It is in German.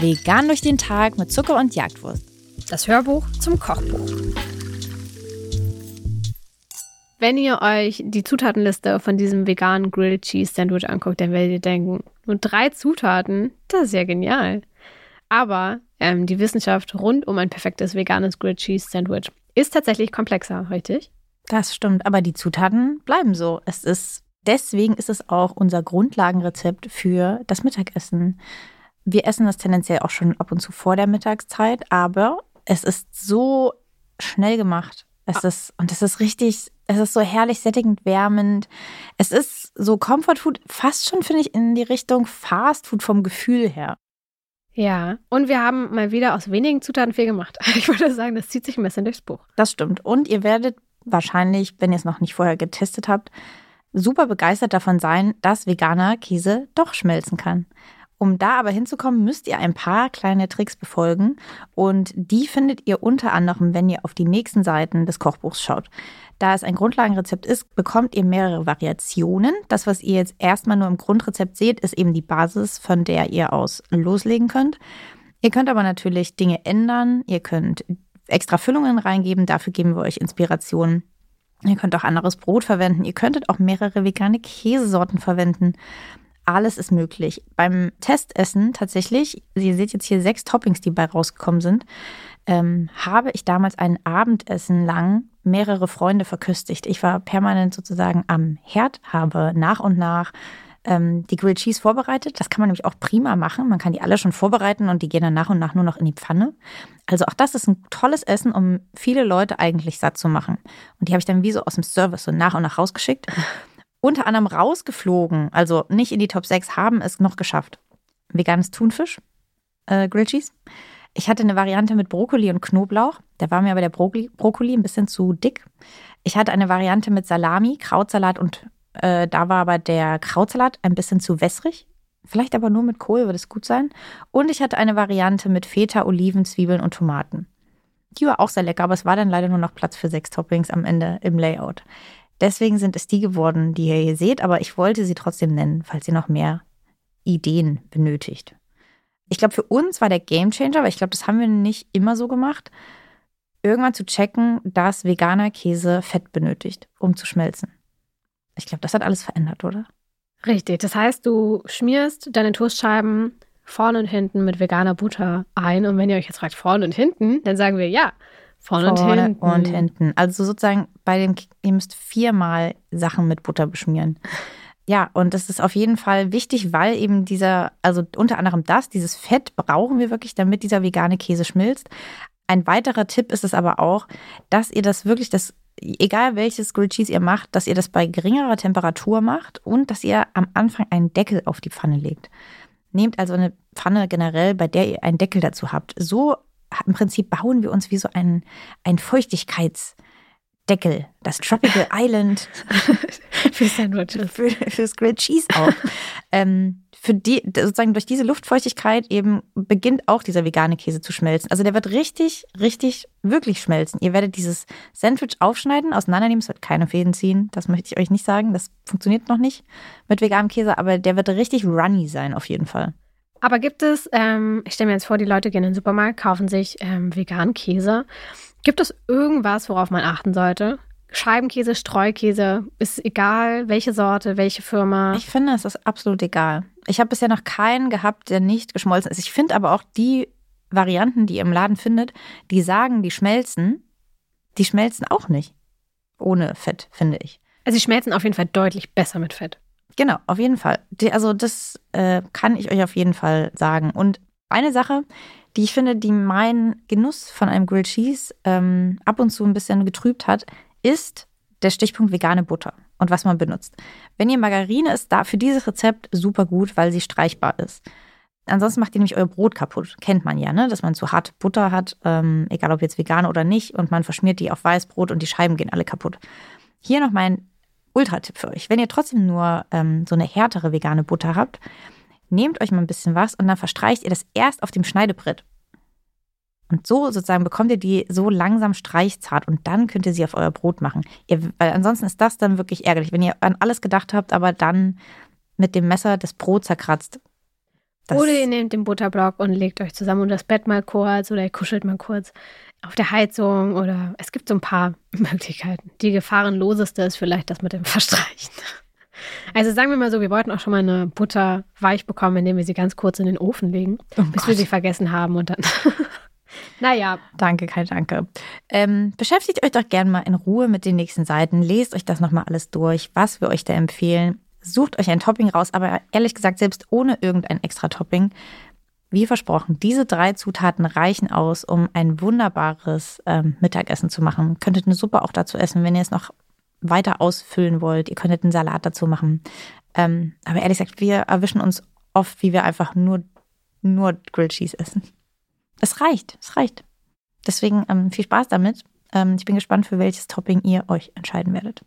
Vegan durch den Tag mit Zucker und Jagdwurst. Das Hörbuch zum Kochbuch. Wenn ihr euch die Zutatenliste von diesem veganen Grilled Cheese Sandwich anguckt, dann werdet ihr denken, nur drei Zutaten, das ist ja genial. Aber ähm, die Wissenschaft rund um ein perfektes veganes Grilled Cheese Sandwich ist tatsächlich komplexer, richtig? Das stimmt, aber die Zutaten bleiben so. Es ist deswegen ist es auch unser Grundlagenrezept für das Mittagessen. Wir essen das tendenziell auch schon ab und zu vor der Mittagszeit, aber es ist so schnell gemacht. Es ah. ist, und es ist richtig, es ist so herrlich sättigend, wärmend. Es ist so Comfort Food, fast schon, finde ich, in die Richtung Fast Food vom Gefühl her. Ja, und wir haben mal wieder aus wenigen Zutaten viel gemacht. Ich würde sagen, das zieht sich ein bisschen durchs Buch. Das stimmt. Und ihr werdet wahrscheinlich, wenn ihr es noch nicht vorher getestet habt, super begeistert davon sein, dass veganer Käse doch schmelzen kann. Um da aber hinzukommen, müsst ihr ein paar kleine Tricks befolgen und die findet ihr unter anderem, wenn ihr auf die nächsten Seiten des Kochbuchs schaut. Da es ein Grundlagenrezept ist, bekommt ihr mehrere Variationen. Das, was ihr jetzt erstmal nur im Grundrezept seht, ist eben die Basis, von der ihr aus loslegen könnt. Ihr könnt aber natürlich Dinge ändern. Ihr könnt extra Füllungen reingeben. Dafür geben wir euch Inspirationen. Ihr könnt auch anderes Brot verwenden. Ihr könntet auch mehrere vegane Käsesorten verwenden alles ist möglich. Beim Testessen tatsächlich, ihr seht jetzt hier sechs Toppings, die bei rausgekommen sind, ähm, habe ich damals ein Abendessen lang mehrere Freunde verköstigt. Ich war permanent sozusagen am Herd, habe nach und nach ähm, die Grilled Cheese vorbereitet. Das kann man nämlich auch prima machen. Man kann die alle schon vorbereiten und die gehen dann nach und nach nur noch in die Pfanne. Also auch das ist ein tolles Essen, um viele Leute eigentlich satt zu machen. Und die habe ich dann wie so aus dem Service so nach und nach rausgeschickt unter anderem rausgeflogen, also nicht in die Top 6, haben es noch geschafft. Veganes Thunfisch, äh, Grilled Cheese. Ich hatte eine Variante mit Brokkoli und Knoblauch. Da war mir aber der Brokkoli, Brokkoli ein bisschen zu dick. Ich hatte eine Variante mit Salami, Krautsalat und äh, da war aber der Krautsalat ein bisschen zu wässrig. Vielleicht aber nur mit Kohl würde es gut sein. Und ich hatte eine Variante mit Feta, Oliven, Zwiebeln und Tomaten. Die war auch sehr lecker, aber es war dann leider nur noch Platz für sechs Toppings am Ende im Layout. Deswegen sind es die geworden, die ihr hier seht, aber ich wollte sie trotzdem nennen, falls ihr noch mehr Ideen benötigt. Ich glaube, für uns war der Gamechanger, aber ich glaube, das haben wir nicht immer so gemacht, irgendwann zu checken, dass veganer Käse Fett benötigt, um zu schmelzen. Ich glaube, das hat alles verändert, oder? Richtig. Das heißt, du schmierst deine Toastscheiben vorne und hinten mit veganer Butter ein. Und wenn ihr euch jetzt fragt, vorne und hinten, dann sagen wir ja. Vorne, Vorne und hinten. und hinten. Also sozusagen bei dem, ihr müsst viermal Sachen mit Butter beschmieren. Ja, und das ist auf jeden Fall wichtig, weil eben dieser, also unter anderem das, dieses Fett brauchen wir wirklich, damit dieser vegane Käse schmilzt. Ein weiterer Tipp ist es aber auch, dass ihr das wirklich, das, egal welches Grilled Cheese ihr macht, dass ihr das bei geringerer Temperatur macht und dass ihr am Anfang einen Deckel auf die Pfanne legt. Nehmt also eine Pfanne generell, bei der ihr einen Deckel dazu habt. So im Prinzip bauen wir uns wie so ein, ein Feuchtigkeitsdeckel, das Tropical Island für Sandwiches, für, fürs Grilled Cheese auf. ähm, für die, sozusagen durch diese Luftfeuchtigkeit eben beginnt auch dieser vegane Käse zu schmelzen. Also der wird richtig, richtig, wirklich schmelzen. Ihr werdet dieses Sandwich aufschneiden, auseinandernehmen, es wird keine Fäden ziehen. Das möchte ich euch nicht sagen. Das funktioniert noch nicht mit veganem Käse, aber der wird richtig runny sein auf jeden Fall. Aber gibt es, ähm, ich stelle mir jetzt vor, die Leute gehen in den Supermarkt, kaufen sich ähm, veganen Käse. Gibt es irgendwas, worauf man achten sollte? Scheibenkäse, Streukäse, ist egal, welche Sorte, welche Firma? Ich finde, es ist absolut egal. Ich habe bisher noch keinen gehabt, der nicht geschmolzen ist. Ich finde aber auch die Varianten, die ihr im Laden findet, die sagen, die schmelzen, die schmelzen auch nicht. Ohne Fett, finde ich. Also sie schmelzen auf jeden Fall deutlich besser mit Fett. Genau, auf jeden Fall. Die, also das äh, kann ich euch auf jeden Fall sagen. Und eine Sache, die ich finde, die meinen Genuss von einem Grilled Cheese ähm, ab und zu ein bisschen getrübt hat, ist der Stichpunkt vegane Butter und was man benutzt. Wenn ihr Margarine ist, da für dieses Rezept super gut, weil sie streichbar ist. Ansonsten macht ihr nämlich euer Brot kaputt. Kennt man ja, ne? dass man zu hart Butter hat, ähm, egal ob jetzt vegan oder nicht, und man verschmiert die auf Weißbrot und die Scheiben gehen alle kaputt. Hier noch mein Ultra-Tipp für euch. Wenn ihr trotzdem nur ähm, so eine härtere vegane Butter habt, nehmt euch mal ein bisschen was und dann verstreicht ihr das erst auf dem Schneidebrett. Und so sozusagen bekommt ihr die so langsam streichzart und dann könnt ihr sie auf euer Brot machen. Ihr, weil ansonsten ist das dann wirklich ärgerlich, wenn ihr an alles gedacht habt, aber dann mit dem Messer das Brot zerkratzt. Das oder ihr nehmt den Butterblock und legt euch zusammen und das Bett mal kurz oder ihr kuschelt mal kurz auf der Heizung oder es gibt so ein paar Möglichkeiten. Die gefahrenloseste ist vielleicht das mit dem Verstreichen. Also sagen wir mal so, wir wollten auch schon mal eine Butter weich bekommen, indem wir sie ganz kurz in den Ofen legen, oh bis Gott. wir sie vergessen haben und dann. naja. Danke, kein Danke. Ähm, beschäftigt euch doch gerne mal in Ruhe mit den nächsten Seiten. Lest euch das nochmal alles durch, was wir euch da empfehlen. Sucht euch ein Topping raus, aber ehrlich gesagt, selbst ohne irgendein extra Topping, wie versprochen, diese drei Zutaten reichen aus, um ein wunderbares ähm, Mittagessen zu machen. Könntet eine Suppe auch dazu essen, wenn ihr es noch weiter ausfüllen wollt. Ihr könntet einen Salat dazu machen. Ähm, aber ehrlich gesagt, wir erwischen uns oft, wie wir einfach nur, nur Grilled Cheese essen. Es reicht, es reicht. Deswegen ähm, viel Spaß damit. Ähm, ich bin gespannt, für welches Topping ihr euch entscheiden werdet.